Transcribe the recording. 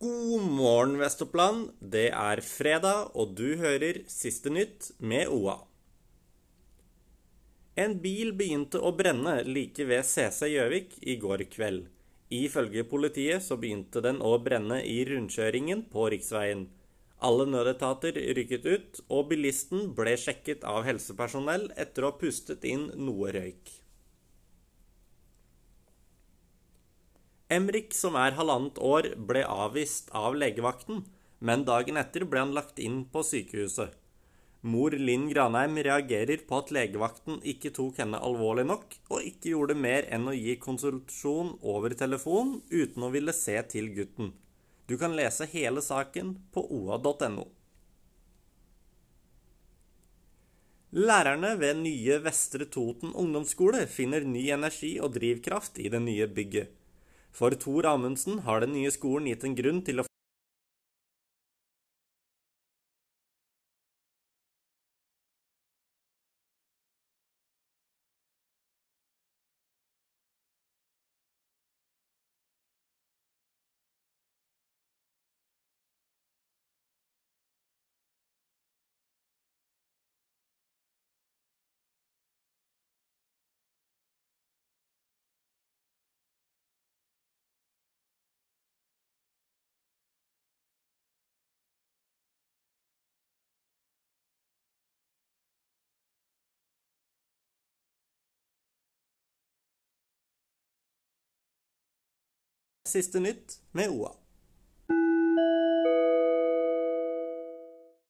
morgen, Vest-Oppland. Det er fredag, og du hører Siste nytt med OA. En bil begynte å brenne like ved CC Gjøvik i går kveld. Ifølge politiet så begynte den å brenne i rundkjøringen på riksveien. Alle nødetater rykket ut, og bilisten ble sjekket av helsepersonell etter å ha pustet inn noe røyk. Emrik, som er halvannet år, ble avvist av legevakten, men dagen etter ble han lagt inn på sykehuset. Mor Linn Granheim reagerer på at legevakten ikke tok henne alvorlig nok, og ikke gjorde mer enn å gi konsultasjon over telefon uten å ville se til gutten. Du kan lese hele saken på oa.no. Lærerne ved nye Vestre Toten ungdomsskole finner ny energi og drivkraft i det nye bygget. For Tor Amundsen har den nye skolen gitt en grunn til å Siste nytt med OA.